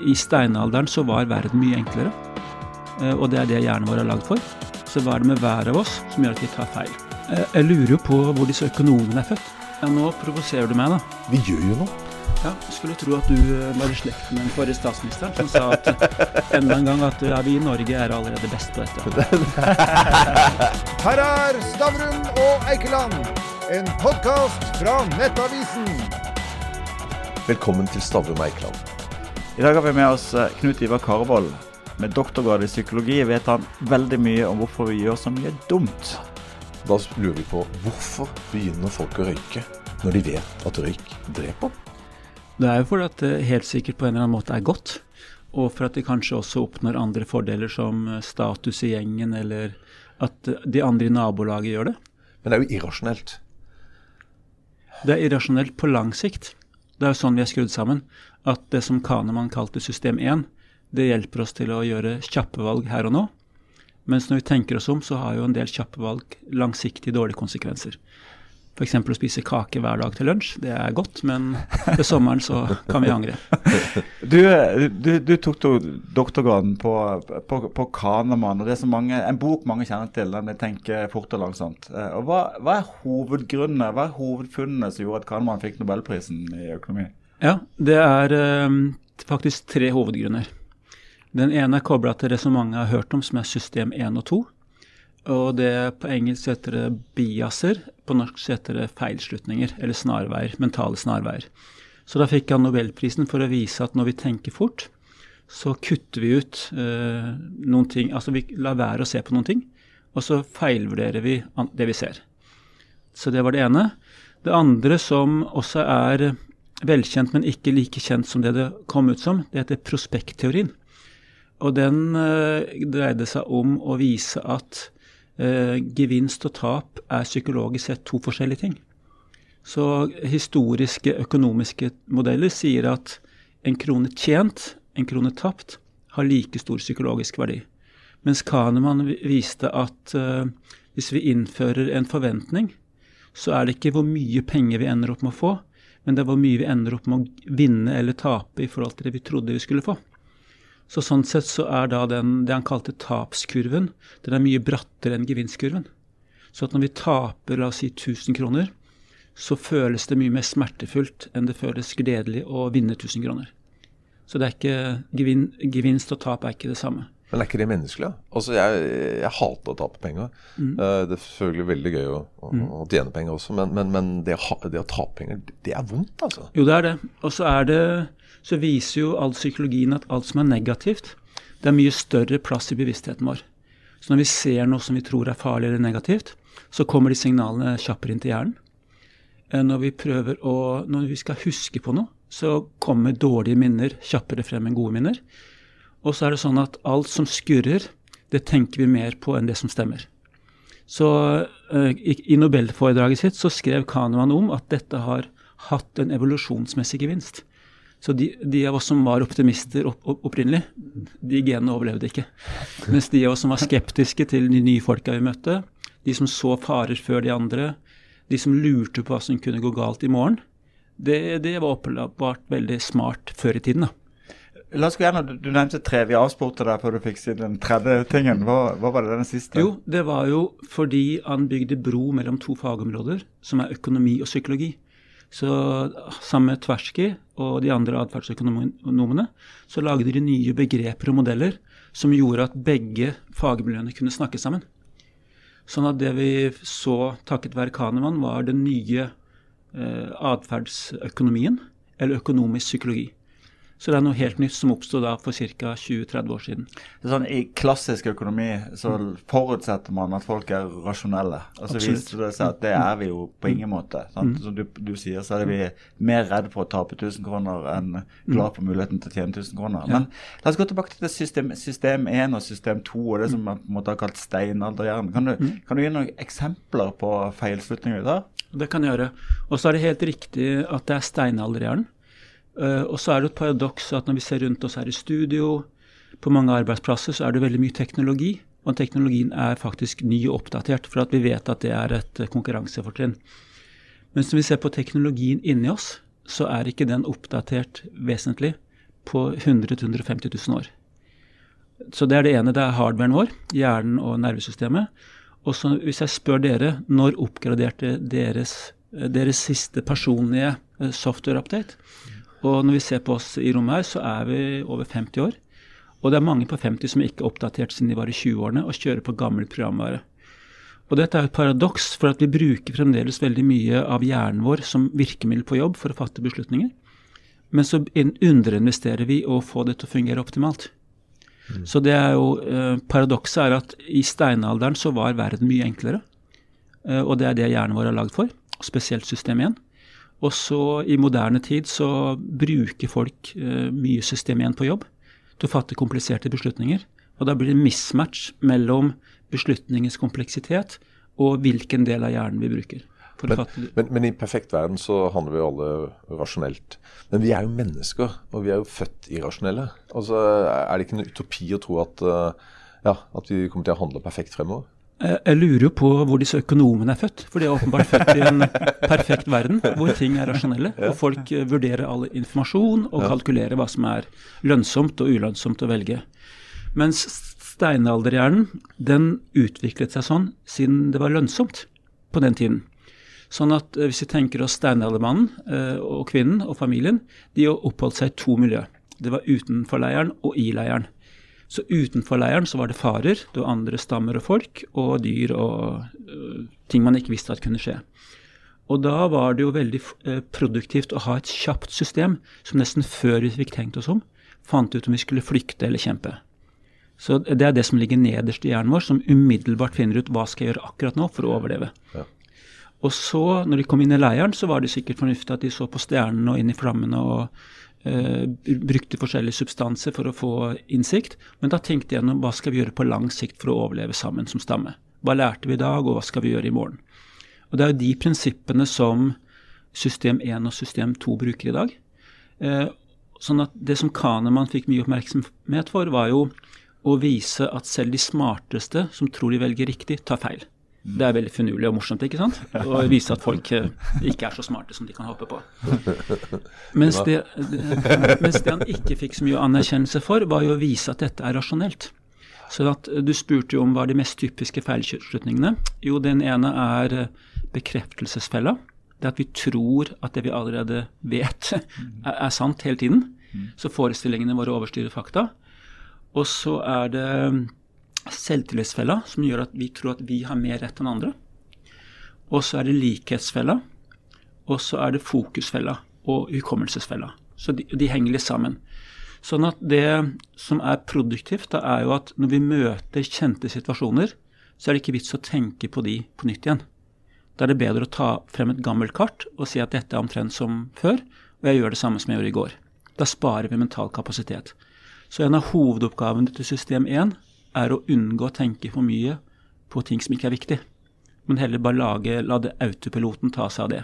i steinalderen så var verden mye enklere. Eh, og det er det hjernen vår er lagd for. Så hva er det med hver av oss som gjør at vi tar feil? Eh, jeg lurer jo på hvor disse økonomene er født. Ja, Nå provoserer du meg, da. Vi gjør jo noe. Ja, Skulle tro at du eh, var i slekt med den forrige statsministeren som sa at enda en gang at ja, vi i Norge er allerede best på dette. Her er Stavrum og Eikeland, en podkast fra Nettavisen. Velkommen til Stavrum og Eikeland. I dag har vi med oss eh, Knut Ivar Karvold. Med doktorgrad i psykologi vet han veldig mye om hvorfor vi gjør så mye dumt. Da lurer vi på hvorfor begynner folk å røyke når de vet at røyk dreper? Det er jo fordi at det helt sikkert på en eller annen måte er godt. Og for at de kanskje også oppnår andre fordeler som eh, status i gjengen, eller at eh, de andre i nabolaget gjør det. Men det er jo irrasjonelt. Det er irrasjonelt på lang sikt. Det er jo sånn vi er skrudd sammen. At det som Kahneman kalte system 1, det hjelper oss til å gjøre kjappe valg her og nå. Mens når vi tenker oss om, så har jo en del kjappe valg langsiktig dårlige konsekvenser. F.eks. å spise kake hver dag til lunsj. Det er godt, men til sommeren så kan vi angre. Du, du, du tok to doktorgraden på, på, på Kahneman, og det er så mange, en bok mange kjenner til, den tenker fort og langsomt'. Eh, Og hva, hva er hovedgrunnene, hva er hovedfunnene som gjorde at Kahneman fikk nobelprisen i økonomi? Ja, det er eh, faktisk tre hovedgrunner. Den ene er kobla til det som mange har hørt om, som er system 1 og 2. Og det på engelsk heter det biaser, på norsk heter det feilslutninger, eller snarveier, mentale snarveier. Så da fikk han nobelprisen for å vise at når vi tenker fort, så kutter vi ut eh, noen ting, altså vi lar være å se på noen ting, og så feilvurderer vi det vi ser. Så det var det ene. Det andre som også er velkjent, men ikke like kjent som det det kom ut som, det heter prospektteorien. Og den eh, dreide seg om å vise at eh, gevinst og tap er psykologisk sett to forskjellige ting. Så historiske økonomiske modeller sier at en krone tjent, en krone tapt, har like stor psykologisk verdi. Mens Kahneman viste at eh, hvis vi innfører en forventning, så er det ikke hvor mye penger vi ender opp med å få, men det er hvor mye vi ender opp med å vinne eller tape i forhold til det vi trodde vi skulle få. Så sånn sett så er da den, det han kalte tapskurven, den er mye brattere enn gevinstkurven. Så at når vi taper la oss si 1000 kroner, så føles det mye mer smertefullt enn det føles gledelig å vinne 1000 kroner. Så det er ikke, gevin, gevinst og tap er ikke det samme. Men er ikke det menneskelig? Altså, jeg, jeg hater å tape penger. Mm. Eh, Det er selvfølgelig veldig gøy å, å, å tjene penger også, men, men, men det, det å tape penger, det er vondt, altså. Jo, det er det. Og så er det så viser jo all psykologien at alt som er negativt, det er mye større plass i bevisstheten vår. Så når vi ser noe som vi tror er farlig eller negativt, så kommer de signalene kjappere inn til hjernen. Eh, Når vi å, når vi skal huske på noe, så kommer dårlige minner kjappere frem enn gode minner. Og så er det sånn at alt som skurrer, det tenker vi mer på enn det som stemmer. Så eh, i, nobelforedraget sitt så skrev Kahneman om at dette har hatt en evolusjonsmessig gevinst. Så de, de av oss som var optimister opp, opp, opprinnelig, de genene overlevde ikke. Mens de av oss som var skeptiske til de nye folka vi møtte, de som så farer før de andre, de som lurte på hva som kunne gå galt i morgen, det, det var åpenbart veldig smart før i tiden. da. La oss gå gjennom, Du nevnte tre. Vi avspurte deg før du fikk si den tredje tingen. Hva, hva var det den siste? Jo, det var jo fordi han bygde bro mellom to fagområder, som er økonomi og psykologi. Så sammen med Tversky og de andre atferdsøkonomene, så lagde de nye begreper og modeller som gjorde at begge fagmiljøene kunne snakke sammen. Sånn at det vi så takket være Kanemann, var den nye eh, atferdsøkonomien, eller økonomisk psykologi. Så det er noe helt nytt som oppstod da for ca. 20-30 år siden. Sånn, I klassisk økonomi så forutsetter man at folk er rasjonelle. Og så viser det seg at det er vi jo på ingen måte. Sant? Som du, du sier, så er vi mer redd for å tape 1000 kroner enn glad for muligheten til å tjene 1000 kroner. Men la oss gå tilbake til det system, system 1 og system 2 og det som man på en måte har kalt steinalderhjernen. Kan, du- kan du gi noen eksempler på feilslutninger der? Det kan jeg gjøre. Og så er det helt riktig at det er steinalderhjernen. Eh, og så er det et paradoks at når vi ser rundt oss her i studio, på mange arbeidsplasser, så er det veldig mye teknologi. Og teknologien er faktisk ny og oppdatert, for at vi vet at det er et eh, konkurransefortrinn. Mens når vi ser på teknologien inni oss, så er ikke den oppdatert vesentlig på 100 000-150 000 år. Så det er det ene. Det er hardwaren vår, hjernen og nervesystemet. Og så hvis jeg spør dere, når oppgraderte deres, deres siste personlige eh, software-update? Og når vi ser på oss i rommet her, så er vi over 50 år. Og det er mange på 50 som ikke er oppdatert siden de var i 20-årene og kjører på gammel programvare. Og dette er et paradoks, for at vi bruker fremdeles veldig mye av hjernen vår som virkemiddel på jobb for å fatte beslutninger. Men så underinvesterer vi å få det til å fungere optimalt. Mm. Så det er jo eh, Paradokset er at i steinalderen så var verden mye enklere. Eh, og det er det hjernen vår er lagd for, spesielt system 1. Og så i moderne tid så bruker folk eh, mye system igjen på jobb til å fatte kompliserte beslutninger. Og da blir det mismatch mellom beslutningens kompleksitet og hvilken del av hjernen vi bruker. Men, men, men, i perfekt verden så handler vi jo alle rasjonelt. Men vi er jo mennesker, og vi er jo født irrasjonelle. Altså, Er det ikke en utopi å tro at, eh, ja, at vi kommer til å handle perfekt fremover? Jeg lurer jo på hvor disse økonomene er født. For de er åpenbart født i en perfekt verden hvor ting er rasjonelle. Og folk eh, vurderer all informasjon og kalkulerer hva som er lønnsomt og ulønnsomt å velge. Mens steinalderhjernen den utviklet seg sånn siden det var lønnsomt på den tiden. Sånn at eh, hvis vi tenker oss steinaldermannen eh, og kvinnen og familien, de oppholdt seg i to miljø. Det var utenfor leiren og i leiren. Så utenfor leiren så var det farer, det var andre stammer og folk, og dyr og uh, ting man ikke visste at kunne skje. Og da var det jo veldig uh, produktivt å ha et kjapt system som nesten før vi fikk tenkt oss om, fant ut om vi skulle flykte eller kjempe. Så det er det som ligger nederst i hjernen vår, som umiddelbart finner ut hva skal jeg gjøre akkurat nå for å overleve. Ja. Og så, når de kom inn i leiren, så var det sikkert fornuftig at de så på stjernene og inn i flammene og brukte forskjellige substanser for å få innsikt. Men da tenkte jeg gjennom hva skal vi gjøre på lang sikt for å overleve sammen som stamme. Hva lærte vi i dag, og hva skal vi gjøre i morgen? Og Det er jo de prinsippene som system 1 og system 2 bruker i dag. Uh, sånn at Det som Kahneman fikk mye oppmerksomhet for, var jo å vise at selv de smarteste som tror de velger riktig, tar feil. Det er veldig finurlig og morsomt, ikke sant? Å vise at folk eh, ikke er så smarte som de kan håpe på. Mens det, mens det han ikke fikk så mye anerkjennelse for, var jo å vise at dette er rasjonelt. Så at eh, Du spurte jo om hva er de mest typiske feilslutningene. Jo, den ene er eh, bekreftelsesfella. Det at vi tror at det vi allerede vet, er, er sant hele tiden. Så forestillingene våre overstyrer fakta. Og så er det selvtillitsfella, som gjør at vi tror at vi har mer rett enn andre. Og så er det likhetsfella. Og så er det fokusfella og hukommelsesfella. Så de, de, henger litt sammen. Sånn at det som er produktivt, da er jo at når vi møter kjente situasjoner, så er det ikke vits å tenke på de på nytt igjen. Da er det bedre å ta frem et gammelt kart og si at dette er omtrent som før, og jeg gjør det samme som jeg gjorde i går. Da sparer vi mental kapasitet. Så en av hovedoppgavene til system 1 er å unngå å tenke for mye på ting som ikke er viktig. Men heller bare lage, la det autopiloten ta seg av det.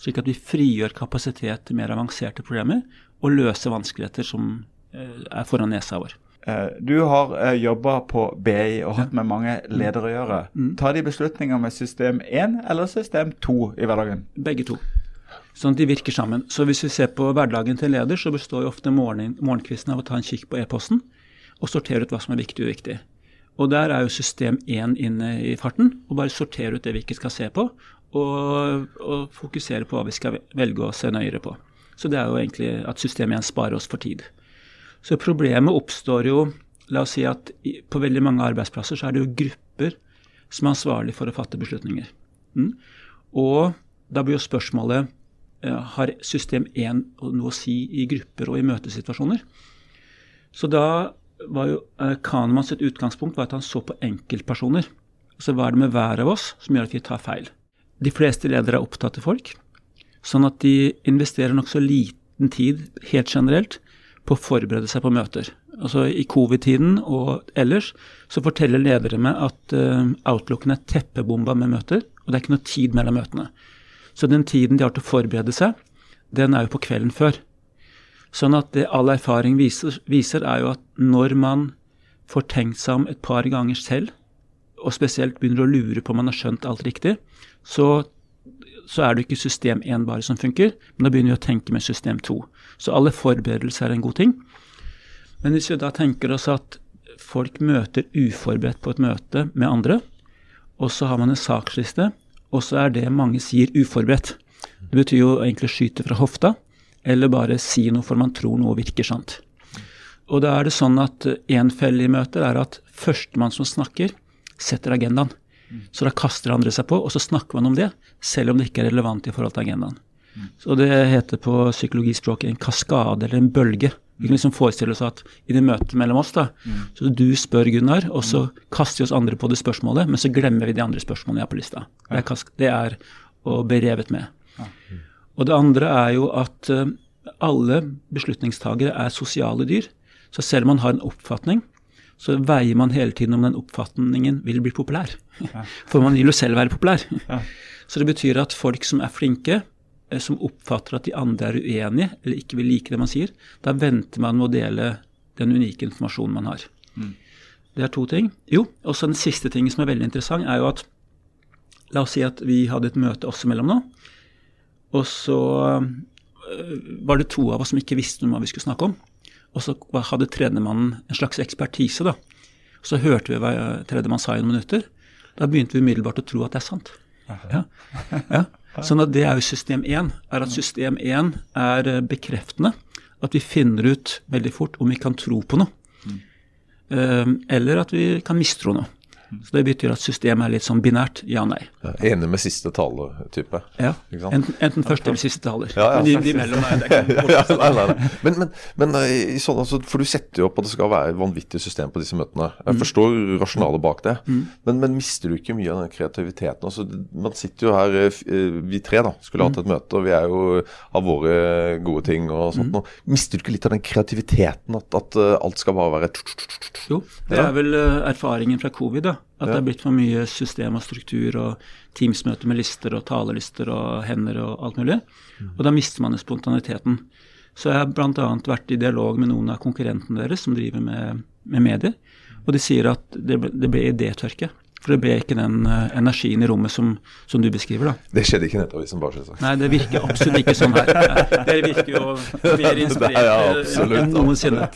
Slik at vi frigjør kapasitet til mer avanserte problemer og løser vanskeligheter som eh, er foran nesa vår. Eh, du har eh, jobba på BI og hatt med mange ledere å gjøre. Mm. Tar de beslutninger med system 1 eller system 2 i hverdagen? Begge to. Sånn at de virker sammen. Så hvis vi ser på hverdagen til en leder, så består jo ofte morgen, morgenkvisten av å ta en kikk på e-posten og sortere ut hva som er viktig og uviktig. Og der er jo system 1 inne i farten, og bare sortere ut det vi ikke skal se på, og, og fokusere på hva vi skal velge å se nøyere på. Så det er jo egentlig at system 1 sparer oss for tid. Så problemet oppstår jo La oss si at på veldig mange arbeidsplasser så er det jo grupper som er ansvarlig for å fatte beslutninger. Mm. Og da blir jo spørsmålet eh, har system 1 noe å si i grupper og i møtesituasjoner. Så da var jo eh, sitt utgangspunkt var at han så på enkeltpersoner. Så hva er det med hver av oss som gjør at vi tar feil? De fleste ledere er opptatt av folk, sånn at de investerer nokså liten tid helt generelt på å forberede seg på møter. Altså I covid-tiden og ellers så forteller ledere meg at uh, outlooken er teppebomba med møter, og det er ikke noe tid mellom møtene. Så den tiden de har til å forberede seg, den er jo på kvelden før. Sånn at det all erfaring viser, viser, er jo at når man får tenkt seg om et par ganger selv, og spesielt begynner å lure på om man har skjønt alt riktig, så, så er det ikke system 1 bare som funker, men da begynner vi å tenke med system 2. Så alle forberedelser er en god ting. Men hvis vi da tenker oss at folk møter uforberedt på et møte med andre, og så har man en saksliste, og så er det mange sier uforberedt. Det betyr jo egentlig skyte fra hofta, eller bare si noe for man tror noe virker sant. Og da er det sånn at en felle i møter er at førstemann som snakker, setter agendaen. Så da kaster andre seg på, og så snakker man om det, selv om det ikke er relevant i forhold til agendaen. Så det heter på psykologispråket en kaskade eller en bølge. Vi kan liksom forestille oss at i det møtet mellom oss, da, så du spør Gunnar, og så kaster vi oss andre på det spørsmålet, men så glemmer vi de andre spørsmålene jeg har på lista. Det er å bli revet med. Og det andre er jo at uh, alle beslutningstagere er sosiale dyr. Så selv om man har en oppfatning, så veier man hele tiden om den oppfatningen vil bli populær. For man vil jo selv være populær. Så det betyr at folk som er flinke, eh, som oppfatter at de andre er uenige eller ikke vil like det man sier, da venter man med å dele den unike informasjonen man har. Mm. Det er to ting. Jo, og så den siste tingen som er veldig interessant, er jo at La oss si at vi hadde et møte oss imellom nå. Og så øh, var det to av oss som ikke visste om hva vi skulle snakke om. Og så hadde tredjemannen en slags ekspertise, da. Så hørte vi hva tredjemann sa i noen minutter. Da begynte vi umiddelbart å tro at det er sant. Ja. Ja. Sånn at det er jo system én. Er at system én er øh, bekreftende. At vi finner ut veldig fort om vi kan tro på noe. Mm. Eller at vi kan mistro noe. Så Det betyr at systemet er litt sånn binært ja-nei. Ja, enig med siste taler-type. Ja, enten, enten, første eller siste taler. Ja, ja. Men de, de mellom er det ikke nei, nei, nei. Men, men, men eh, sånn, altså, For du setter jo opp at det skal være et vanvittig system på disse møtene. Jeg mm. forstår rasjonalet bak det, mm. men, men, mister du ikke mye av den kreativiteten? Altså, man sitter jo her, eh, eh, vi tre da, skulle hatt mm. et møte, og vi er jo av våre gode ting og sånt. Mm. Og mister du ikke litt av den kreativiteten, at, at alt skal bare være Jo, det er vel erfaringen fra covid. da at det er blitt for mye system og struktur og Teams-møter med lister og talelister og hender og alt mulig. Mm. Og da mister man spontaniteten. Så jeg har bl.a. vært i dialog med noen av konkurrentene deres som driver med, med medier, og de sier at det, det blir idétørke. For det ble ikke den uh, energien i rommet som, som, du beskriver, da. Det skjedde ikke i Nettavisen, bare selvsagt. Nei, det virker absolutt ikke sånn her. Dere virker jo mer inspirert ja, enn noensinne.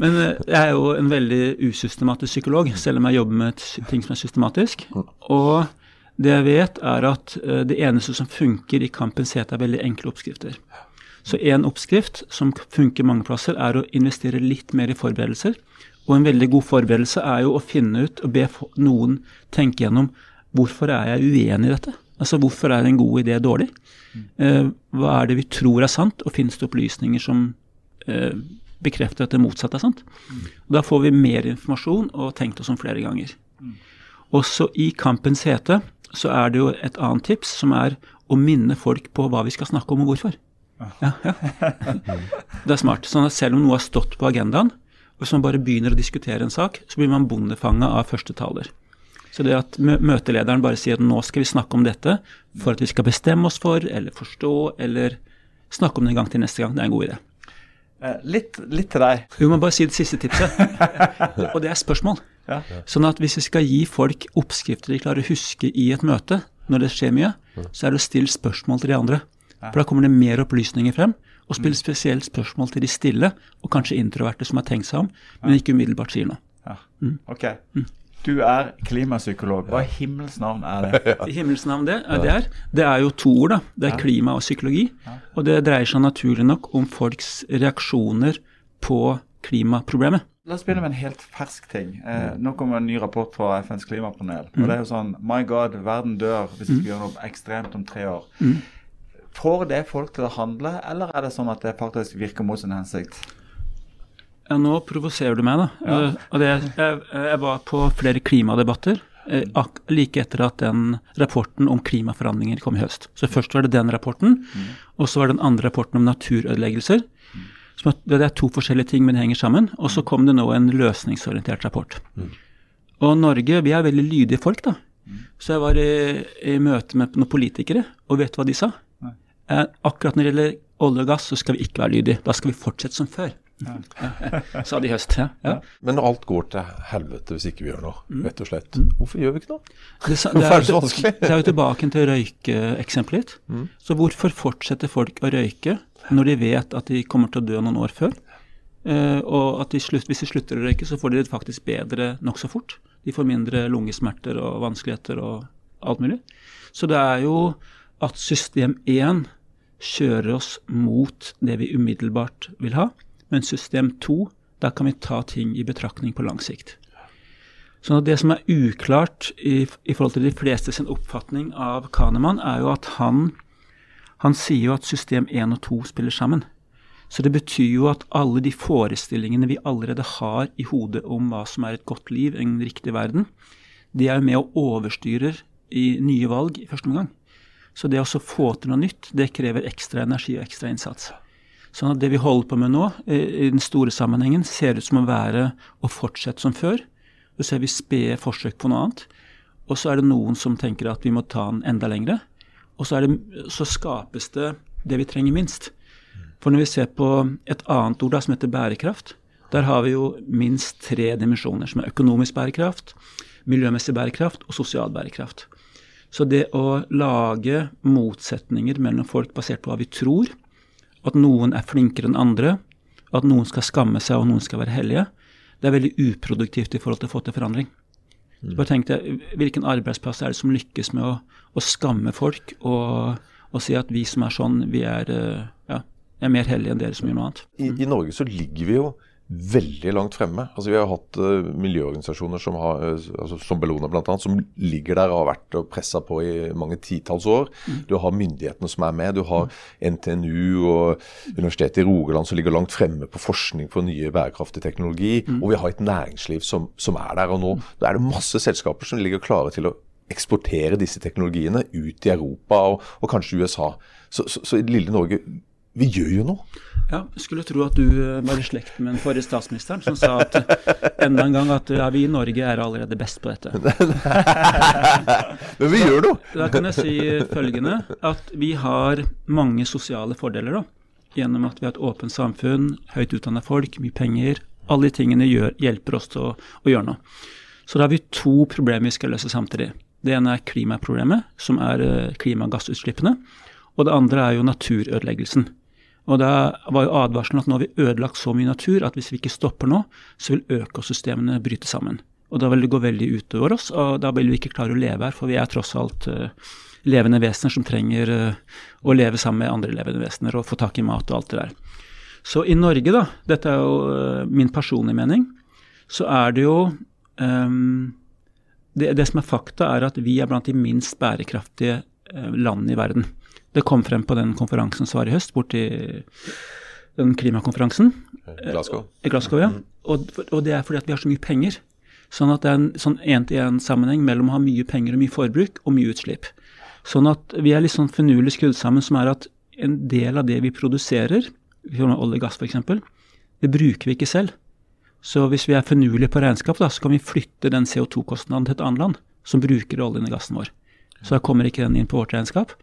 Men uh, jeg er jo en veldig usystematisk psykolog, selv om jeg jobber med ting som er systematisk. Og det jeg vet, er at uh, det eneste som funker i Kampens hete, er veldig enkle oppskrifter. Så en oppskrift som funker mange plasser, er å investere litt mer i forberedelser. Og en veldig god forberedelse er jo å finne ut og be noen tenke gjennom hvorfor er jeg uenig i dette? Altså hvorfor er en god idé dårlig? Eh, hva er det vi tror er sant, og finnes det opplysninger som eh, bekrefter at det motsatte er sant? Og da får vi mer informasjon og tenkt oss om flere ganger. Også i kampens hete så er det jo et annet tips, som er å minne folk på hva vi skal snakke om og hvorfor. Ja, ja. Det er smart. Sånn at selv om noe har stått på agendaen, hvis man bare begynner å diskutere en sak, så blir man bondefanga av første taler. Så det at møtelederen bare sier at nå skal vi snakke om dette for at vi skal bestemme oss for, eller forstå, eller snakke om det en gang til neste gang, det er en god idé. Eh, litt, litt, til deg. Vi må bare si det siste tipset. og det er spørsmål. Ja. Sånn at hvis vi skal gi folk oppskrifter de klarer å huske i et møte, når det skjer mye, så er det å stille spørsmål til de andre. For da kommer det mer opplysninger frem. Og spille mm. spesielt spørsmål til de stille, og kanskje introverte som har tenkt seg om, men ikke umiddelbart sier noe. Ja. Mm. Ok. Mm. Du er klimapsykolog. Hva i himmels navn er det? I himmels navn det, det, er, det er jo to ord, da. Det er klima og psykologi. Og det dreier seg naturlig nok om folks reaksjoner på klimaproblemet. La oss begynne med en helt fersk ting. Eh, nå kommer en ny rapport fra FNs klimapanel. og det er jo sånn My God, verden dør hvis vi skal gjøre noe ekstremt om tre år. Får det folk til å handle, eller er det sånn at det faktisk virker mot sin hensikt? Ja, nå provoserer du meg, da. Ja. Uh, det, jeg, jeg, var på flere klimadebatter uh, like etter at den rapporten om klimaforhandlinger kom i høst. Så først var det den rapporten, mm. og så var det den andre rapporten om naturødeleggelser. Mm. det er to forskjellige ting, men det henger sammen. Og så mm. kom det nå en løsningsorientert rapport. Mm. Og Norge, vi er veldig lydige folk, da. Mm. Så jeg var i, i møte med noen politikere, og vet du hva de sa? Eh, akkurat når det gjelder olje og gass, så skal vi ikke være lydige. Da skal vi fortsette som før. Ja. Sa de i høst. Ja. ja. Men når alt går til helvete hvis ikke vi gjør noe, mm. rett og slett, mm. hvorfor gjør vi ikke noe? Det, det, er, så det er jo tilbake til røykeeksempelet ditt. Mm. Så hvorfor fortsetter folk å røyke når de vet at de kommer til å dø noen år før? Uh, og at de slutt, hvis de slutter å røyke, så får de det faktisk bedre nokså fort. De får mindre lungesmerter og vanskeligheter og alt mulig. Så det er jo at system 1 kjører oss mot det vi umiddelbart vil ha, men system 2, da kan vi ta ting i betraktning på lang sikt. Så det som er uklart i, i forhold til de fleste sin oppfatning av Kahneman, er jo at han, han sier jo at system 1 og 2 spiller sammen. Så det betyr jo at alle de forestillingene vi allerede har i hodet om hva som er et godt liv, en riktig verden, de er jo med og overstyrer i nye valg i første omgang. Så det å få til noe nytt, det krever ekstra energi og ekstra innsats. Sånn at det vi holder på med nå, i den store sammenhengen, ser ut som å være å fortsette som før. Så ser vi spede forsøk på noe annet. Og så er det noen som tenker at vi må ta den enda lengre. Og så, det, så skapes det det vi trenger minst. For når vi ser på et annet ord da, som heter bærekraft, der har vi jo minst tre dimensjoner, som er økonomisk bærekraft, miljømessig bærekraft og sosial bærekraft. Så det å lage motsetninger mellom folk basert på hva vi tror, at noen er flinkere enn andre, at noen skal skamme seg og noen skal være hellige, det er veldig uproduktivt i forhold til å få til forandring. Så bare tenk deg, Hvilken arbeidsplass er det som lykkes med å, å skamme folk og, og, si at vi som er sånn, vi er, eh, ja, er mer hellige enn dere som gjør noe annet? I, I Norge så ligger vi jo veldig langt fremme. Altså Vi har hatt uh, miljøorganisasjoner som, har, uh, altså, som Bellona bl.a., som ligger der og har vært og pressa på i mange titalls år. Mm. Du har myndighetene som er med. Du har NTNU og Universitetet i Rogaland som ligger langt fremme på forskning på nye bærekraftig teknologi. Mm. Og vi har et næringsliv som, som er der. Og nå mm. er det masse selskaper som ligger klare til å eksportere disse teknologiene ut i Europa og, og kanskje USA. Så, så, så lille Norge vi gjør jo noe. Ja, skulle tro at du eh, var i slekt med den forrige statsministeren, som sa at enda en gang at ja, vi i Norge er allerede best på dette. Men vi gjør noe! Da kan jeg si følgende, at vi har mange sosiale fordeler da, gjennom at vi har et åpent samfunn, høyt utdanna folk, mye penger. Alle de tingene gjør, hjelper oss til å, å, gjøre noe. Så da har vi to problemer vi skal løse samtidig. Det ene er klimaproblemet, som er eh, klimagassutslippene. Og det andre er jo naturødeleggelsen. Og da var jo advarselen at nå har vi ødelagt så mye natur at hvis vi ikke stopper nå, så vil økosystemene bryte sammen. Og da vil det gå veldig utover oss, og da vil vi ikke klare å leve her, for vi er tross alt uh, levende vesener som trenger uh, å leve sammen med andre levende vesener og få tak i mat og alt det der. Så i Norge, da, dette er jo uh, min personlige mening, så er det jo um, det, det, som er fakta, er at vi er blant de minst bærekraftige landene i verden. Det kom frem på den konferansen som var i høst, borti den klimakonferansen. Glasgow. I Glasgow, ja. Og, og, det er fordi at vi har så mye penger. Sånn at det er en sånn én-til-én-sammenheng mellom å ha mye penger og mye forbruk og mye utslipp. Sånn at vi er litt sånn finurlig skrudd sammen som er at en del av det vi produserer, olje og gass f.eks., det bruker vi ikke selv. Så hvis vi er finurlige på regnskap, da, så kan vi flytte den CO2-kostnaden til et annet land som bruker oljen og gassen vår. Så da kommer ikke den inn på vårt regnskap.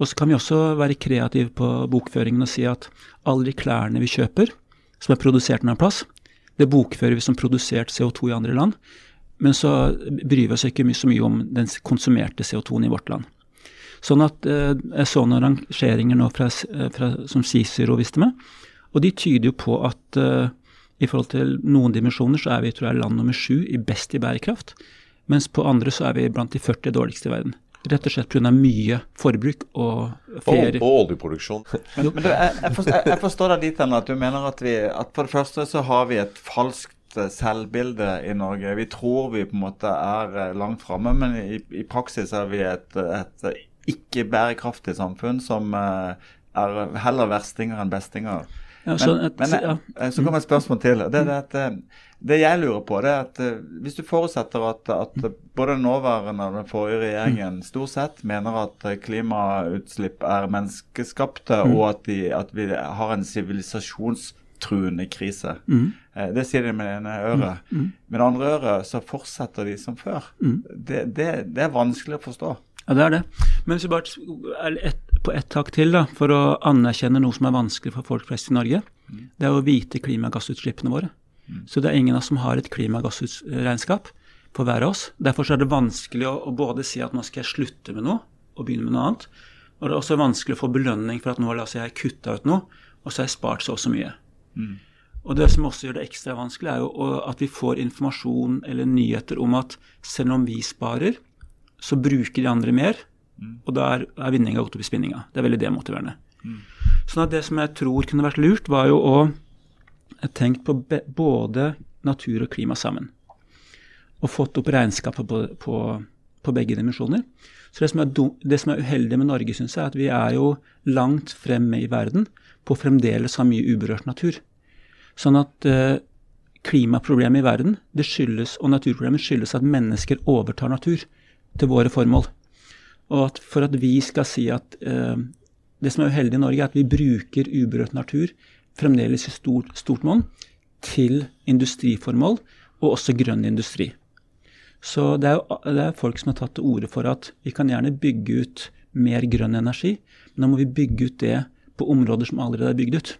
Og så kan vi også være kreative på bokføringen og si at alle de klærne vi kjøper, som er produsert en annen plass, det bokfører vi som produsert CO2 i andre land. Men så bryr vi oss ikke så mye om den konsumerte CO2-en i vårt land. Sånn at eh, Jeg så noen rangeringer nå fra, fra, som Cicero viste meg, og de tyder jo på at eh, i forhold til noen dimensjoner så er vi tror jeg, land nummer sju i best i bærekraft, mens på andre så er vi blant de 40 dårligste i verden. Rett og slett pga. mye forbruk og ferie. Og, og oljeproduksjon. men, men du, jeg, jeg, forstår, jeg, forstår deg dit hen at du mener at, vi, at for det første så har vi et falskt eh, selvbilde i Norge. Vi tror vi på en måte er eh, langt framme, men i, i, praksis er vi et, et ikke bærekraftig samfunn som eh, er heller verstinger enn bestinger. Ja, så, men, men ja. så kommer et spørsmål til. Det er det at det jeg lurer på, det er at uh, hvis du forutsetter at, at både den nåværende og den forrige regjeringen stort sett mener at eh, klimautslipp er menneskeskapte, mm. og at, de, at, vi har en sivilisasjonstruende krise. Mm. Det sier de med det ene øret. Mm. mm. Med det andre øret så fortsetter de som før. Mm. Det, det, det, er vanskelig å forstå. Ja, det er det. Men hvis vi bare er et, på ett tak til da, for å anerkjenne noe som er vanskelig for folk flest i Norge, mm. det er å vite klimagassutslippene våre. Mm. Så det er ingen av oss som har et klimagassregnskap for hver av oss. Derfor er det vanskelig å, å, både si at nå skal jeg slutte med noe og begynne med noe annet. Og det er også vanskelig å få belønning for at nå har jeg kutta ut noe, og så har jeg spart så og så mye. Mm. Og det som også gjør det ekstra vanskelig, er jo at vi får informasjon eller nyheter om at selv om vi sparer, så bruker de andre mer, og da er, vinninga gått opp i spinninga. Det er veldig demotiverende. Sånn at det som jeg tror kunne vært lurt, var jo å tenke på både natur og klima sammen. Og fått opp regnskapet på, på, på begge dimensjoner. Så det som, er dum, det som er uheldig med Norge, syns jeg, er at vi er jo langt fremme i verden på fremdeles ha mye uberørt natur. Sånn at eh, klimaproblemet i verden det skyldes, og naturproblemet skyldes at mennesker overtar natur til våre formål. Og at for at vi skal si at eh, det som er uheldig i Norge, er at vi bruker uberørt natur fremdeles i stort, stort monn til industriformål, og også grønn industri. Så det er, jo, det er folk som har tatt til orde for at vi kan gjerne bygge ut mer grønn energi, men da må vi bygge ut det på områder som allerede er bygd ut.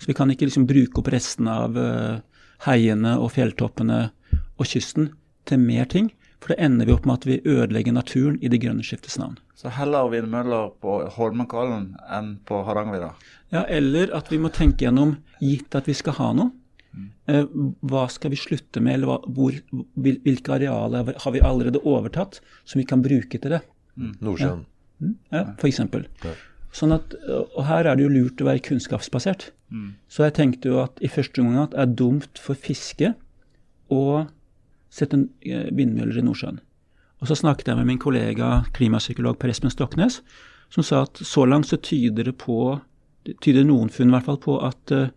Så vi kan ikke liksom bruke opp resten av eh, heiene og fjelltoppene og kysten til mer ting, for da ender vi opp med at vi ødelegger naturen i det grønne skiftets navn. Så heller vindmøller på Holmenkollen enn på Hardangervidda. Ja, eller at vi må tenke gjennom, gitt at vi skal ha noe, eh, hva skal vi slutte med, eller hva, hvor, hvil, hvilke arealer har vi allerede overtatt som vi kan bruke til det? Nordsjøen. Ja, for eksempel. Ja. Sånn at, og her er det jo lurt å være kunnskapsbasert. Så jeg tenkte jo at i første omgang at det er dumt for fiske å sette eh, vindmøller i Nordsjøen. Og så snakket jeg med min kollega klimapsykolog Per Espen Stoknes, som sa at så langt så tyder det på tyder noen funn i hvert fall på at uh,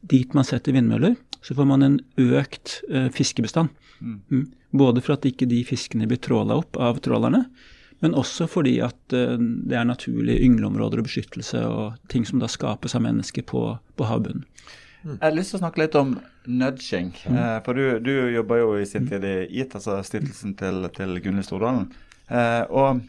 dit man setter vindmøller, så får man en økt uh, fiskebestand. Mm. Både for at ikke de fiskene blir tråla opp av trålerne, men også fordi at uh, det er naturlige yngleområder og beskyttelse og ting som da skapes av mennesker på, på havbunnen. Jeg har lyst til å snakke litt om nudging. Eh, for du, du jobber jo i sin tid i IT, altså stiftelsen til, til Gunnhild Stordalen. Eh, og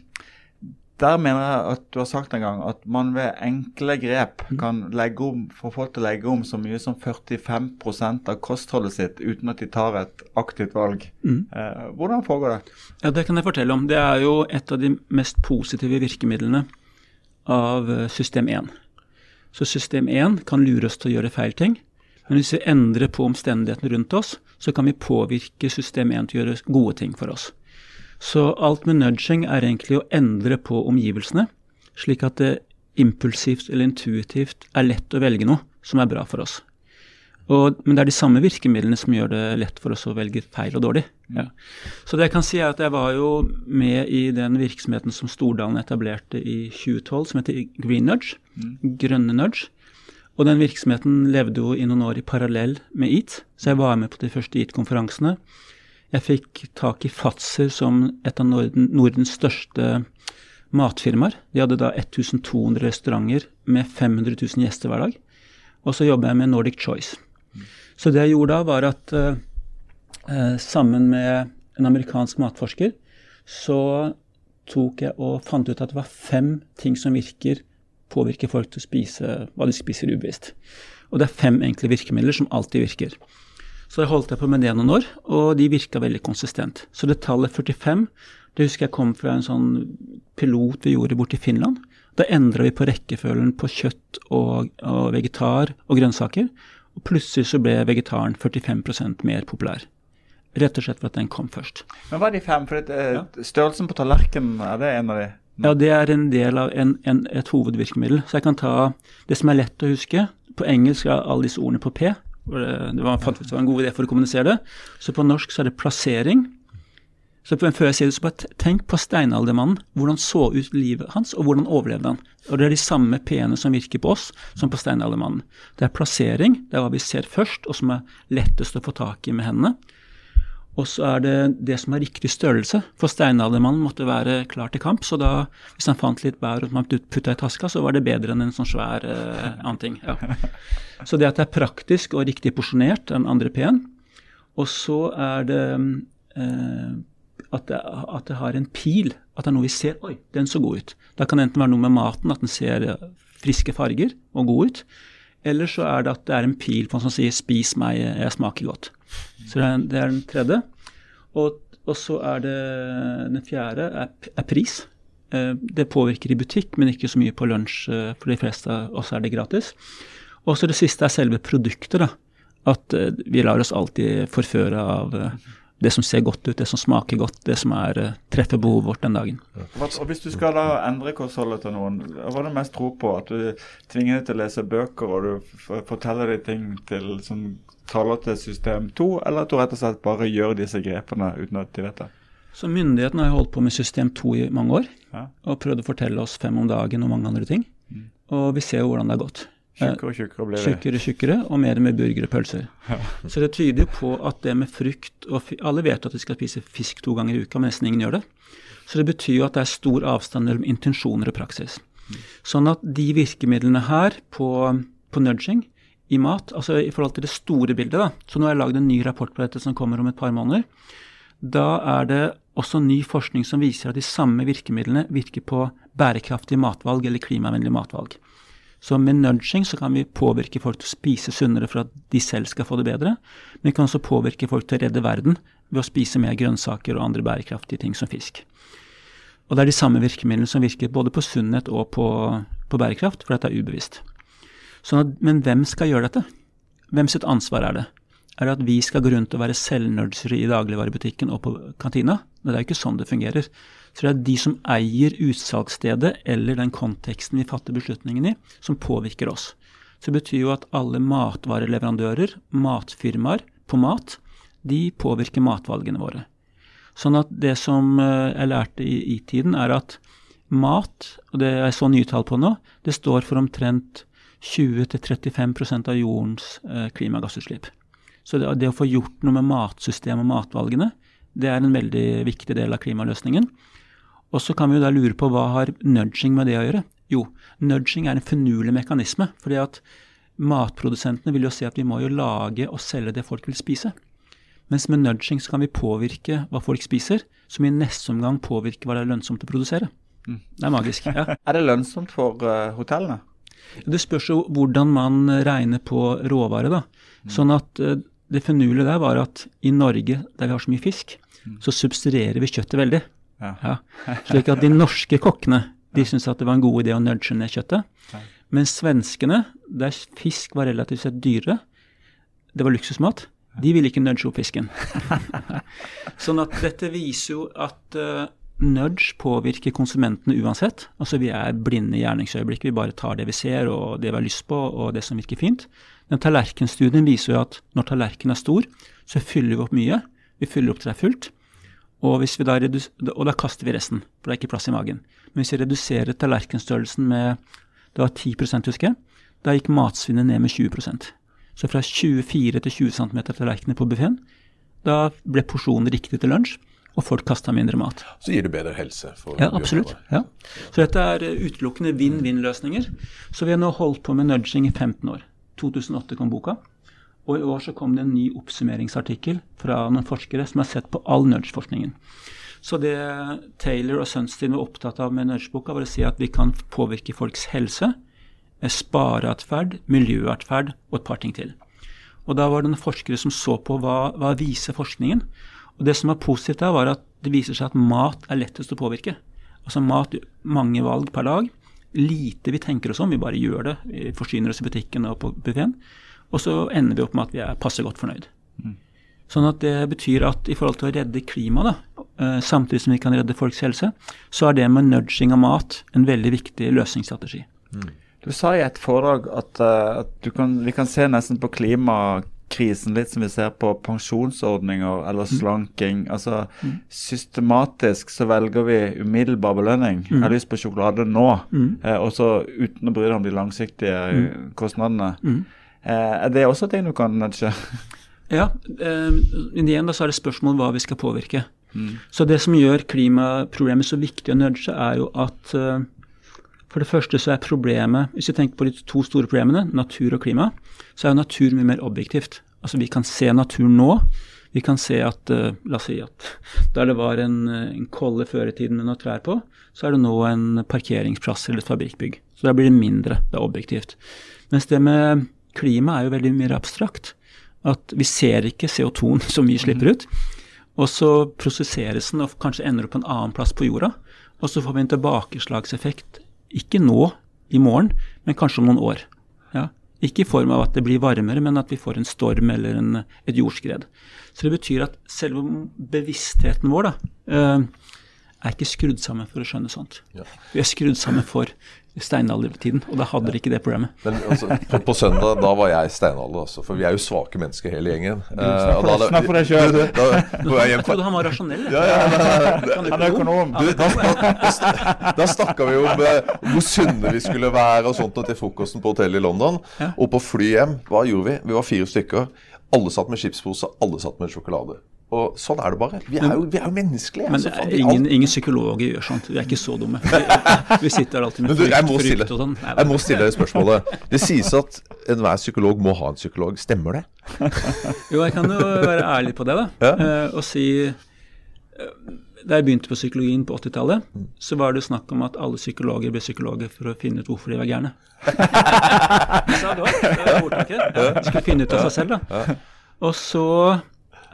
der mener jeg at du har sagt en gang at man ved enkle grep kan legge om, få folk til å legge om så mye som 45% av kostholdet sitt uten at de tar et aktivt valg. Eh, hvordan foregår det? Ja, Det kan jeg fortelle om. Det er jo et av de mest positive virkemidlene av system 1. Så system 1 kan lure oss til å gjøre feil ting. Men hvis vi endrer på omstendighetene rundt oss, så kan vi påvirke system 1 til å gjøre gode ting for oss. Så alt med nudging er egentlig å endre på omgivelsene, slik at det impulsivt eller intuitivt er lett å velge noe som er bra for oss. Og, men det er de samme virkemidlene som gjør det lett for oss å velge feil og dårlig. Ja. Så det jeg kan si er at jeg var jo med i den virksomheten som Stordalen etablerte i 2012, som heter Green Nudge. Grønne Nudge. Og den virksomheten levde jo i noen år i parallell med EAT, så jeg var med på de første EAT-konferansene. Jeg fikk tak i Fatser som et av Norden, Nordens største matfirmaer. De hadde da 1200 restauranter med 500 000 gjester hver dag. Og så jobber jeg med Nordic Choice. Så det jeg gjorde da, var at eh, eh, sammen med en amerikansk matforsker så tok jeg og fant ut at det var fem ting som virker, påvirker folk til å spise hva de spiser ubevisst. Og det er fem enkle virkemidler som alltid virker. Så jeg holdt jeg på med det noen år, og de virka veldig konsistent. Så det tallet 45, det husker jeg kom fra en sånn pilot vi gjorde borte i Finland. Da endra vi på rekkefølgen på kjøtt og, og vegetar og grønnsaker. Og plutselig så ble vegetaren 45 mer populær. Rett og slett for at den kom først. Men hva er de fem? For det, ja. Størrelsen på tallerkenen, er det en av de? Ja, det er en del av en, en, et hovedvirkemiddel. Så jeg kan ta det som er lett å huske. På engelsk er alle disse ordene på P. Det, det var, fant ut det var en god idé for å kommunisere det. Så på norsk så er det plassering. Så før jeg sier det, så bare tenk på steinaldermannen. Hvordan så ut livet hans, og hvordan overlevde han? Og Det er de samme P-ene som virker på oss, som på steinaldermannen. Det er plassering, det er hva vi ser først, og som er lettest å få tak i med hendene. Og så er det det som er riktig størrelse. For steinaldermannen måtte være klar til kamp, så da, hvis han fant litt bær og man putta i taska, så var det bedre enn en sånn svær eh, annen ting. Ja. Så det at det er praktisk og riktig porsjonert, er den andre P-en. Og så er det eh, at, det at det har en pil, at det er noe vi ser Oi, den så god ut. Da kan det enten være noe med maten, at den ser eh, friske farger og god ut. Eller så er det at det er en pil på en som sier 'spis meg, jeg smaker godt'. Så det er, det er den tredje. Og, og, så er det den fjerde er, er pris. Eh, det påvirker i butikk, men ikke så mye på lunsj. Eh, for de fleste oss er det gratis. Og så det siste er selve produktet. da. at vi lar oss alltid forføre av det som ser godt ut, det som smaker godt, det som er, uh, treffer behovet vårt den dagen. Og Hvis du skal da endre kostholdet til noen, hva er det mest tro på? At du tvinger dem til å lese bøker, og du forteller dem ting til, som taler til system 2, eller at du rett og slett bare gjør disse grepene uten at de vet det? Så Myndighetene har holdt på med system 2 i mange år, Ja. og prøvd å fortelle oss fem om dagen og mange andre ting. Mm. Og vi ser jo hvordan det har gått. Tjukkere og tjukkere blir det. Tjukkere og tjukkere, og mer med burgere og pølser. Så det tyder jo på at det med frukt og Alle vet at vi skal spise fisk to ganger i uka, men nesten ingen gjør det. Så det betyr jo at det er stor avstand mellom intensjoner og praksis. Sånn at de virkemidlene her på, på nudging i mat, altså i forhold til det store bildet, da, så nå har jeg lagd en ny rapport på dette som kommer om et par måneder. Da er det også ny forskning som viser at de samme virkemidlene virker på bærekraftige matvalg eller klimavennlige matvalg. Så med nudging så kan vi påvirke folk til å spise sunnere for at de selv skal få det bedre. Men vi kan også påvirke folk til å redde verden ved å spise mer grønnsaker og andre bærekraftige ting som fisk. Og det er de samme virkemidlene som virker både på sunnhet og på, på bærekraft, for dette er ubevisst. Sånn men hvem skal gjøre dette? Hvem sitt ansvar er det? Er det at vi skal gå rundt og være selvnudgere i dagligvarebutikken og på kantina? Det er jo ikke sånn det fungerer. Så det er de som eier utsalgsstedet eller den konteksten vi fatter beslutningen i, som påvirker oss. Så det betyr jo at alle matvareleverandører, matfirmaer på mat, de påvirker matvalgene våre. Sånn at det som eh, jeg lærte i, i tiden, er at mat, og det er så nye tall på nå, det står for omtrent 20-35% av jordens eh, klimagassutslipp. Så det, det å få gjort noe med matsystemet og matvalgene, det er en veldig viktig del av klimaløsningen. Og så kan vi jo da lure på hva har nudging med det å gjøre? Jo, nudging er en finurlig mekanisme. fordi at matprodusentene vil jo se at vi må jo lage og selge det folk vil spise. Mens med nudging så kan vi påvirke hva folk spiser, som i neste omgang påvirker hva det er lønnsomt å produsere. Det er magisk. ja. Er det lønnsomt for uh, hotellene? Det spørs jo hvordan man regner på råvare. da. Sånn at uh, det finurlige der var at i Norge, der vi har så mye fisk, så subsidierer vi kjøttet veldig. Ja. Slik at de norske kokkene de syntes at det var en god idé å nudge ned kjøttet. Men svenskene, der fisk var relativt sett dyrere, det var luksusmat, de ville ikke nudge opp fisken. sånn at dette viser jo at uh, nudge påvirker konsumentene uansett. Altså vi er blinde i gjerningsøyeblikket, vi bare tar det vi ser og det vi har lyst på og det som virker fint. Den tallerkenstudien viser jo at når tallerkenen er stor, så fyller vi opp mye. Vi fyller opp til det er fullt. Og, hvis vi da og da kaster vi resten, for det er ikke plass i magen. Men hvis vi reduserer tallerkenstørrelsen med det var 10 husker jeg, da gikk matsvinnet ned med 20% Så fra 24 til 20 cm tallerkener på buffeen, da ble porsjonen riktig til lunsj, og folk kasta mindre mat. Så gir det bedre helse. For Ja, absolutt. Ja. Så dette er eh, utelukkende vinn-vinn-løsninger. Så vi har nå holdt på med nudging i 15 år. 2008 kom boka. Og i år så kom det en ny oppsummeringsartikkel fra noen forskere som har sett på all nudge-forskningen. Så det Taylor og Sunstein var opptatt av med nudge-boka, var å si at vi kan påvirke folks helse, eh, spareatferd, miljøatferd og et par ting til. Og da var det noen forskere som så på hva, hva viser forskningen. Og det som var positivt da, var at det viser seg at mat er lettest å påvirke. Altså mat, mange valg per dag. Lite vi tenker oss om, vi bare gjør det. Vi forsyner oss i butikken og på buffeen. Og så ender vi opp med at vi er passe godt fornøyd. Sånn at det betyr at i forhold til å redde klimaet, eh, samtidig som vi kan redde folks helse, så er det med nudging av mat en veldig viktig løsningsstrategi. Du sa i et foredrag at, eh, at du kan, vi kan se nesten på klimakrisen litt som vi ser på pensjonsordninger eller slanking. Altså systematisk så velger vi umiddelbar belønning. Jeg har lyst på sjokolade nå, eh, og så uten å bry deg om de langsiktige kostnadene. Eh, er det også ting du kan nudge? Ja, eh, igjen da så er det spørsmål hva vi skal påvirke. Så det som gjør klimaproblemet så viktig å nudge, er jo at eh, for det første så er problemet, hvis vi tenker på de to store problemene, natur og klima, så er jo natur mye mer objektivt. Altså vi kan se naturen nå. Vi kan se at La oss si at der det var en, en kolle før i tiden med noen trær på, så er det nå en parkeringsplass eller et fabrikkbygg. Så da blir det mindre. Det er objektivt. Mens det med klima er jo veldig mer abstrakt. At vi ser ikke CO2-en som vi slipper ut. Og så prosesseres den og kanskje ender opp på en annen plass på jorda. Og så får vi en tilbakeslagseffekt, ikke nå, i morgen, men kanskje om noen år. Ja. Ikke i form av at det blir varmere, men at vi får en storm eller en, et jordskred. Så det betyr at selve bevisstheten vår da, eh, er ikke skrudd sammen for å skjønne sånt. Ja. Vi er skrudd sammen for steinaldertiden, og da hadde dere ikke det problemet. Men altså, på, på søndag da var jeg steinalder, altså, for vi er jo svake mennesker hele gjengen. Eh, Snakk for deg da, jeg trodde han var rasjonell. Ja, ja, ja, Kan du Han er økonom. Du, da da, da snakka vi om eh, hvor sunne vi skulle være og sånt og til frokosten på hotellet i London. Ja. Og på fly hjem, hva gjorde vi? Vi var fire stykker. Alle satt med chipspose, alle satt med sjokolade. Og sånn er det bare. Vi er jo, vi er jo menneskelige. Men altså, faen, ingen, alt- ingen psykologer gjør sånt. Vi er ikke så dumme. Vi, vi sitter alltid med frykt, du, stille, frykt og sånn. Jeg må stille deg spørsmålet. Det sies at enhver psykolog må ha en psykolog. Stemmer det? Jo, jeg kan jo være ærlig på det, da. Ja. Eh, og si eh, Da jeg begynte på psykologien på 80-tallet, så var det snakk om at alle psykologer ble psykologer for å finne ut hvorfor de var gærne. Sa du også? Det var. Ja, skulle finne ut av seg selv, da. Og så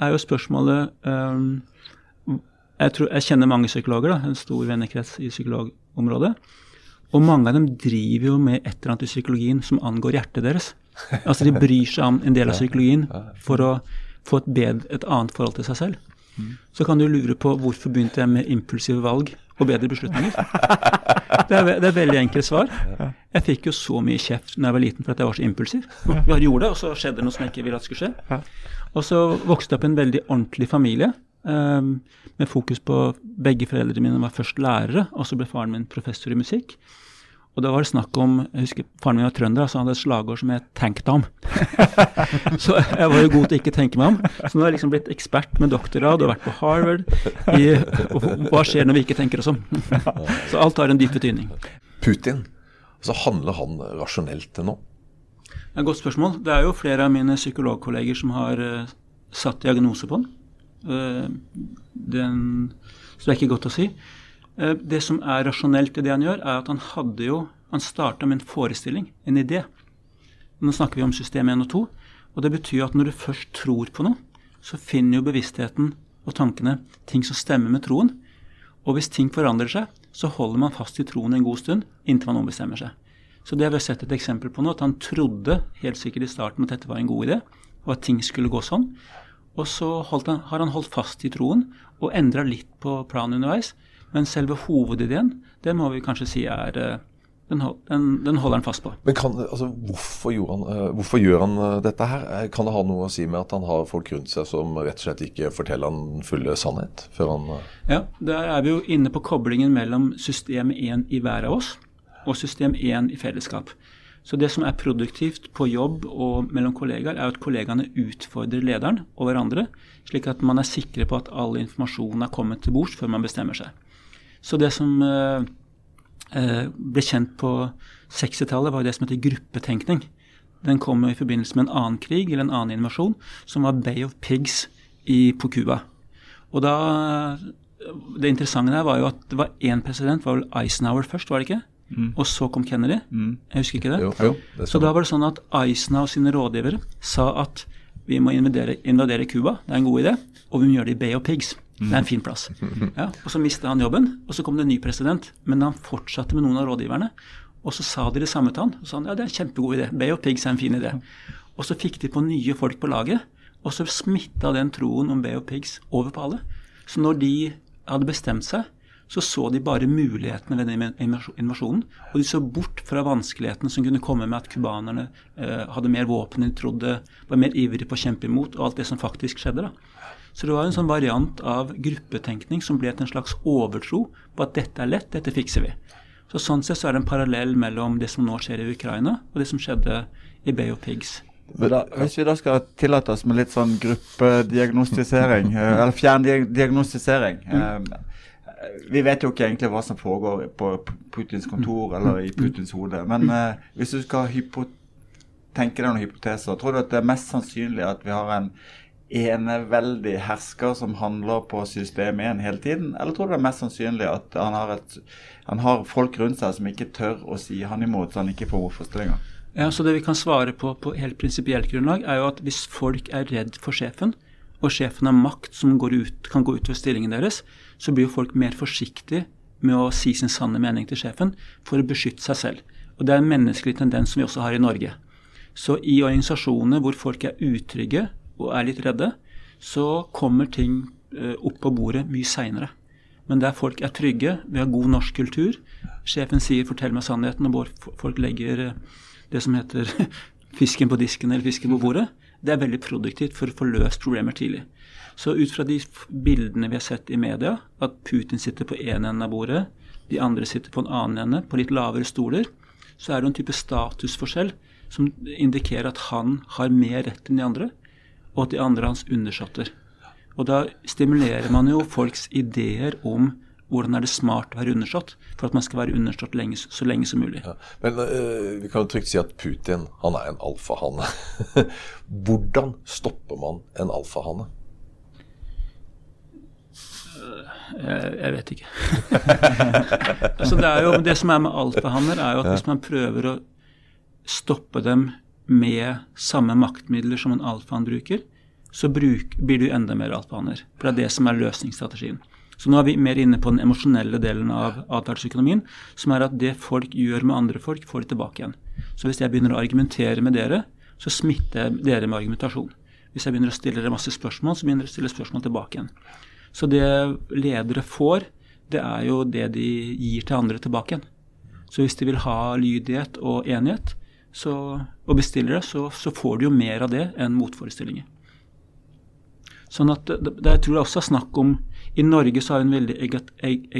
er jo spørsmålet um, jeg, tror, jeg kjenner mange psykologer, da, en stor vennekrets i psykologområdet. Og mange av dem driver jo med et eller annet i psykologien som angår hjertet deres. Altså De bryr seg om en del av psykologien for å få et, bedre, et annet forhold til seg selv. Så kan du lure på hvorfor begynte jeg med impulsive valg og bedre beslutninger. Det er, det er veldig enkelt svar. Jeg fikk jo så mye kjeft da jeg var liten for at jeg var så impulsiv. Jeg gjorde det, og så skjedde det noe som jeg ikke ville at skulle skje. Og så vokste jeg opp i en veldig ordentlig familie. ehm, med fokus på Begge foreldrene mine var først lærere, og så ble faren min professor i musikk. Og da var det snakk om jeg husker Faren min var trønder, så han hadde et slagord som het 'tenk deg om'. så jeg var jo god til ikke tenke meg om. Så nå har jeg liksom blitt ekspert med doktorgrad og vært på Harvard. I, og hva skjer når vi ikke tenker oss om? så alt har en dyp betydning. Putin. Så handler han rasjonelt nå? Det et godt spørsmål. Det er jo flere av mine psykologkolleger som har uh, satt diagnose på den. Uh, den. Så det er ikke godt å si. Uh, det som er rasjonelt i det han gjør, er at han hadde jo Han starta med en forestilling, en idé. Nå snakker vi om system 1 og 2. Og det betyr at når du først tror på noe, så finner jo bevisstheten og tankene ting som stemmer med troen. Og hvis ting forandrer seg, så holder man fast i troen en god stund inntil man ombestemmer seg. Så det har vi sett et eksempel på nå, at han trodde helt sikkert i starten at dette var en god idé, og at ting skulle gå sånn. Og så holdt han, har han holdt fast i troen og endra litt på planen underveis. Men selve hovedideen, den må vi kanskje si er eh, Den, den, den holder han fast på. Men kan, altså, hvorfor, han, eh, hvorfor gjør han eh, dette her? Kan det ha noe å si med at han har folk rundt seg som rett og slett ikke forteller han den fulle sannhet? Før han, Ja, Der er vi jo inne på koblingen mellom system 1 i hver av oss og system 1 i fellesskap. Så det som er produktivt på jobb og mellom kollegaer, er at kollegaene utfordrer lederen og hverandre, slik at man er sikre på at all informasjon er kommet til bords før man bestemmer seg. Så det som eh, eh, ble kjent på 60-tallet, var det som heter gruppetenkning. Den kom i forbindelse med en annen krig eller en annen invasjon, som var Bay of Pigs i, på Cuba. Og da Det interessante her var jo at det var én president, var vel Eisenhower først, var det ikke? Og så kom Kennedy. Jeg husker ikke det. jo, jo, det Så da var det sånn at Eisenhower sine rådgivere sa at vi må invadere, invadere Cuba, det er en god idé, og vi må gjøre det i Bay of Pigs. Det er en fin plass. Ja, og Så mista han jobben, og så kom det en ny president. Men han fortsatte med noen av rådgiverne, og så sa de det samme til han. Og så sa han ja, det er en kjempegod idé. Bay of Pigs er en fin idé. Og så fikk de på nye folk på laget, og så smitta den troen om Bay of Pigs over på alle. Så når de hadde bestemt seg, så så de bare mulighetene ved den invasjonen. Og de så bort fra vanskelighetene som kunne komme med at cubanerne eh, hadde mer våpen enn de trodde, var mer ivrige på å kjempe imot, og alt det som faktisk skjedde. da. Så det var en sånn variant av gruppetenkning som ble til en slags overtro på at dette er lett, dette fikser vi. Så Sånn sett så er det en parallell mellom det som nå skjer i Ukraina, og det som skjedde i Bay of Pigs. Da, hvis vi da skal tillate oss med litt sånn gruppediagnostisering, eh, eller fjerndiagnostisering eh, Vi vet jo ikke egentlig hva som foregår på Putins kontor eller i Putins hode. Men eh, hvis du skal tenke deg noen hypoteser, tror du at det er mest sannsynlig at vi har en eneveldig hersker som handler på system 1 hele tiden? Eller tror du det er mest sannsynlig at han har, et, han har folk rundt seg som ikke tør å si han imot, så han ikke får motforestillinger? Ja, så Det vi kan svare på på helt prinsipielt grunnlag, er jo at hvis folk er redd for sjefen, og sjefen har makt som går ut, kan gå utover stillingen deres, så blir jo folk mer forsiktige med å si sin sanne mening til sjefen for å beskytte seg selv. Og Det er en menneskelig tendens som vi også har i Norge. Så i organisasjoner hvor folk er utrygge og er litt redde, så kommer ting eh, opp på bordet mye seinere. Men der folk er trygge, vi har god norsk kultur. Sjefen sier 'fortell meg sannheten', og folk legger eh, det som heter fisken på disken eller fisken på bordet. Det er veldig produktivt for å få løst problemer tidlig. Så ut fra de bildene vi har sett i media, at Putin sitter på én ende av bordet, de andre sitter på en annen ende, på litt lavere stoler, så er det en type statusforskjell som indikerer at han har mer rett enn de andre, og at de andre er hans undersåtter. Og da stimulerer man jo folks ideer om hvordan er det smart å være undersått, for at man skal være undersått lenge, så lenge som mulig. Ja. Men uh, vi kan jo trygt si at Putin han er en alfahane. hvordan stopper man en alfahane? Jeg, jeg, vet ikke. altså det, jo, det som er med alfahanner, er jo at hvis man prøver å stoppe dem med samme maktmidler som en alfahann bruker, så bruk, blir du enda mer alfahanner. For det er det som er løsningsstrategien. Så nå er vi mer inne på den emosjonelle delen av atferdsøkonomien, som er at det folk gjør med andre folk, får de tilbake igjen. Så hvis jeg begynner å argumentere med dere, så smitter jeg dere med argumentasjon. Hvis jeg begynner å stille dere masse spørsmål, så begynner dere å stille spørsmål tilbake igjen. Så det ledere får, det er jo det de gir til andre tilbake igjen. Så hvis de vil ha lydighet og enighet, så, og bestiller det, så, så, får de jo mer av det enn motforestillinger. Sånn at det, det, jeg tror det også er snakk om I Norge så har vi en veldig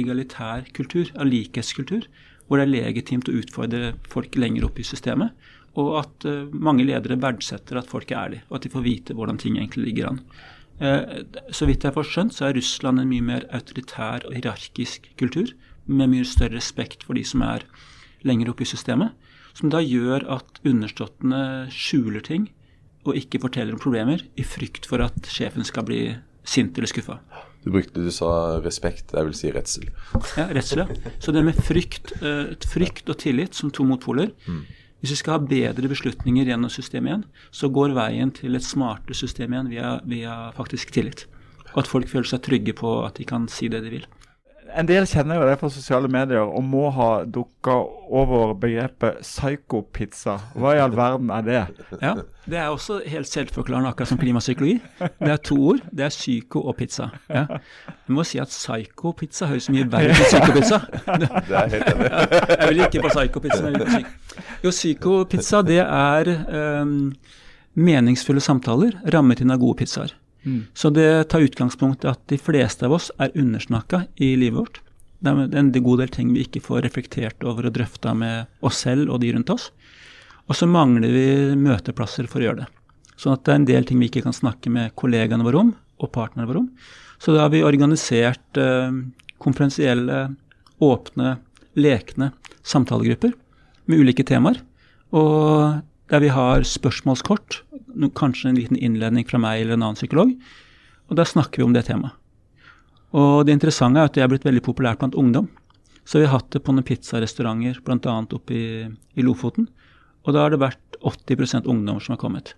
egalitær kultur, av likhetskultur, hvor det er legitimt å utfordre folk lenger opp i systemet. Og at uh, mange ledere verdsetter at folk er ærlige, og at de får vite hvordan ting egentlig ligger an. Uh, så vidt jeg får skjønt, så er Russland en mye mer autoritær og hierarkisk kultur, med mye større respekt for de som er lenger oppe i systemet. Som da gjør at underståttene skjuler ting og ikke forteller om problemer i frykt for at sjefen skal bli sint eller skuffa. Du brukte, du sa respekt, jeg vil si redsel. Ja, redsel, ja. Så det med frykt, uh, frykt og tillit som to motpoler mm. Hvis vi skal ha bedre beslutninger gjennom systemet igjen, så går veien til et smartere system igjen via, via faktisk tillit. Og at folk føler seg trygge på at de kan si det de vil. En del kjenner jo det fra sosiale medier og må ha dukka over begrepet psykopizza. Hva i all verden er det? Ja, Det er også helt selvforklarende, akkurat som klimapsykologi. Det er to ord. Det er psyko og pizza. Ja. Jeg må si at psykopizza høres mye verre ut enn psykopizza. Det er helt enig. Jeg vil ikke på psykopizza. Jo, psykopizza det er um, meningsfulle samtaler rammet inn av gode pizzaer. Mm. Så det tar utgangspunkt i at de fleste av oss er undersnakka i livet vårt. Det er en god del ting vi ikke får reflektert over og drøfta med oss selv og de rundt oss. Og så mangler vi møteplasser for å gjøre det. Sånn at det er en del ting vi ikke kan snakke med kollegaene våre om, og partnerne våre om. Så da har vi organisert eh, konferensielle, åpne, lekne samtalegrupper med ulike temaer. Og der vi har spørsmålskort, kanskje en liten innledning fra meg eller en annen psykolog. Og da snakker vi om det temaet. Og det interessante er at det er blitt veldig populært blant ungdom. Så vi har hatt det på noen pizzarestauranter, bl.a. oppe i, i Lofoten. Og da har det vært 80% ungdommer som har kommet.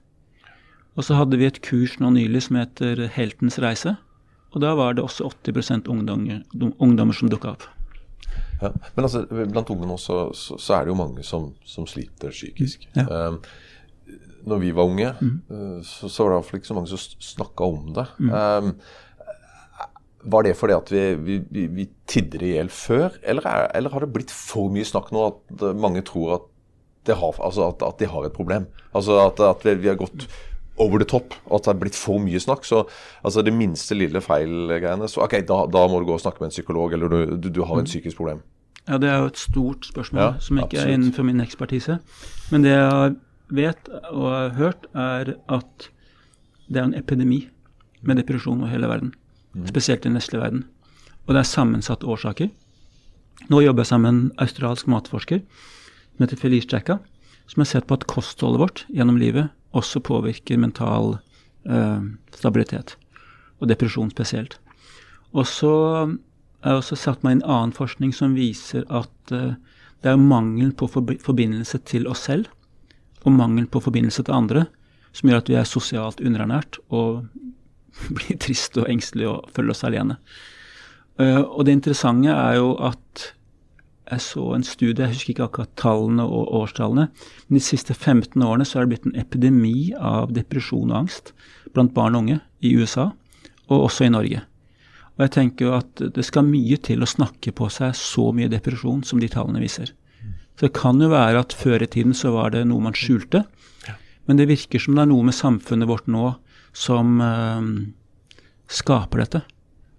Og så hadde vi et kurs nå nylig som heter Heltens reise. Og da var det også 80% ungdommer, ungdommer som dukka opp. Ja, men altså, blant ungdom også, så, så, er det jo mange som, som sliter psykisk. Ja. Um, når vi var unge, mm. så, så, var det iallfall ikke så mange som snakka om det. Mm. Um, var det fordi at vi, vi, vi, vi tidder i hjel før, eller, er, eller, har det blitt for mye snakk nå at mange tror at, har, altså at, at de har et problem? Altså at, at vi, har gått over the top, at det er blitt for mye snakk. Så altså det minste lille feil-greiene Så ok, da, da, må du gå og snakke med en psykolog, eller du, du, du har et mm. psykisk problem. Ja, det er jo et stort spørsmål ja, som ikke absolutt. er innenfor min ekspertise. Men det jeg vet og har hørt, er at det er en epidemi med depresjon over hele verden. Mm. Spesielt i den vestlige verden. Og det er sammensatte årsaker. Nå jobber jeg sammen med en australsk matforsker som heter Felice Jacka, som har sett på at kostholdet vårt gjennom livet også påvirker mental eh, stabilitet, og depresjon spesielt. Og så har jeg også satt meg i en annen forskning som viser at eh, det er mangel på forbindelse til oss selv og mangel på forbindelse til andre som gjør at vi er sosialt underernært og blir trist og engstelig og føler oss alene. Uh, og det interessante er jo at jeg så en studie, jeg husker ikke akkurat tallene og årstallene, men de siste 15 årene så er det blitt en epidemi av depresjon og angst blant barn og unge i USA, og også i Norge. Og jeg tenker jo at det skal mye til å snakke på seg så mye depresjon som de tallene viser. Så det kan jo være at før i tiden så var det noe man skjulte, men det virker som det er noe med samfunnet vårt nå som øh, skaper dette.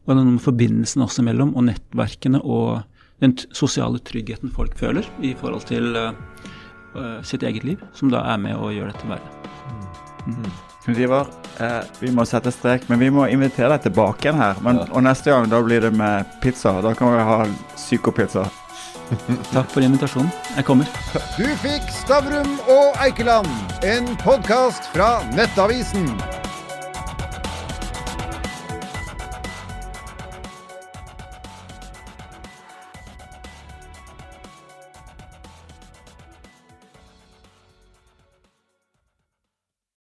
Og det er noe med forbindelsen også mellom, og nettverkene og den sosiale tryggheten folk føler i forhold til uh, sitt eget liv, som da er med å gjøre dette verre. Mm. Ivar, eh, vi må sette strek, men vi må invitere deg tilbake igjen her. Men, og neste gang da blir det med pizza. Da kan vi ha psykopizza. Takk for invitasjonen. Jeg kommer. Du fikk Stavrum og Eikeland, en podkast fra Nettavisen.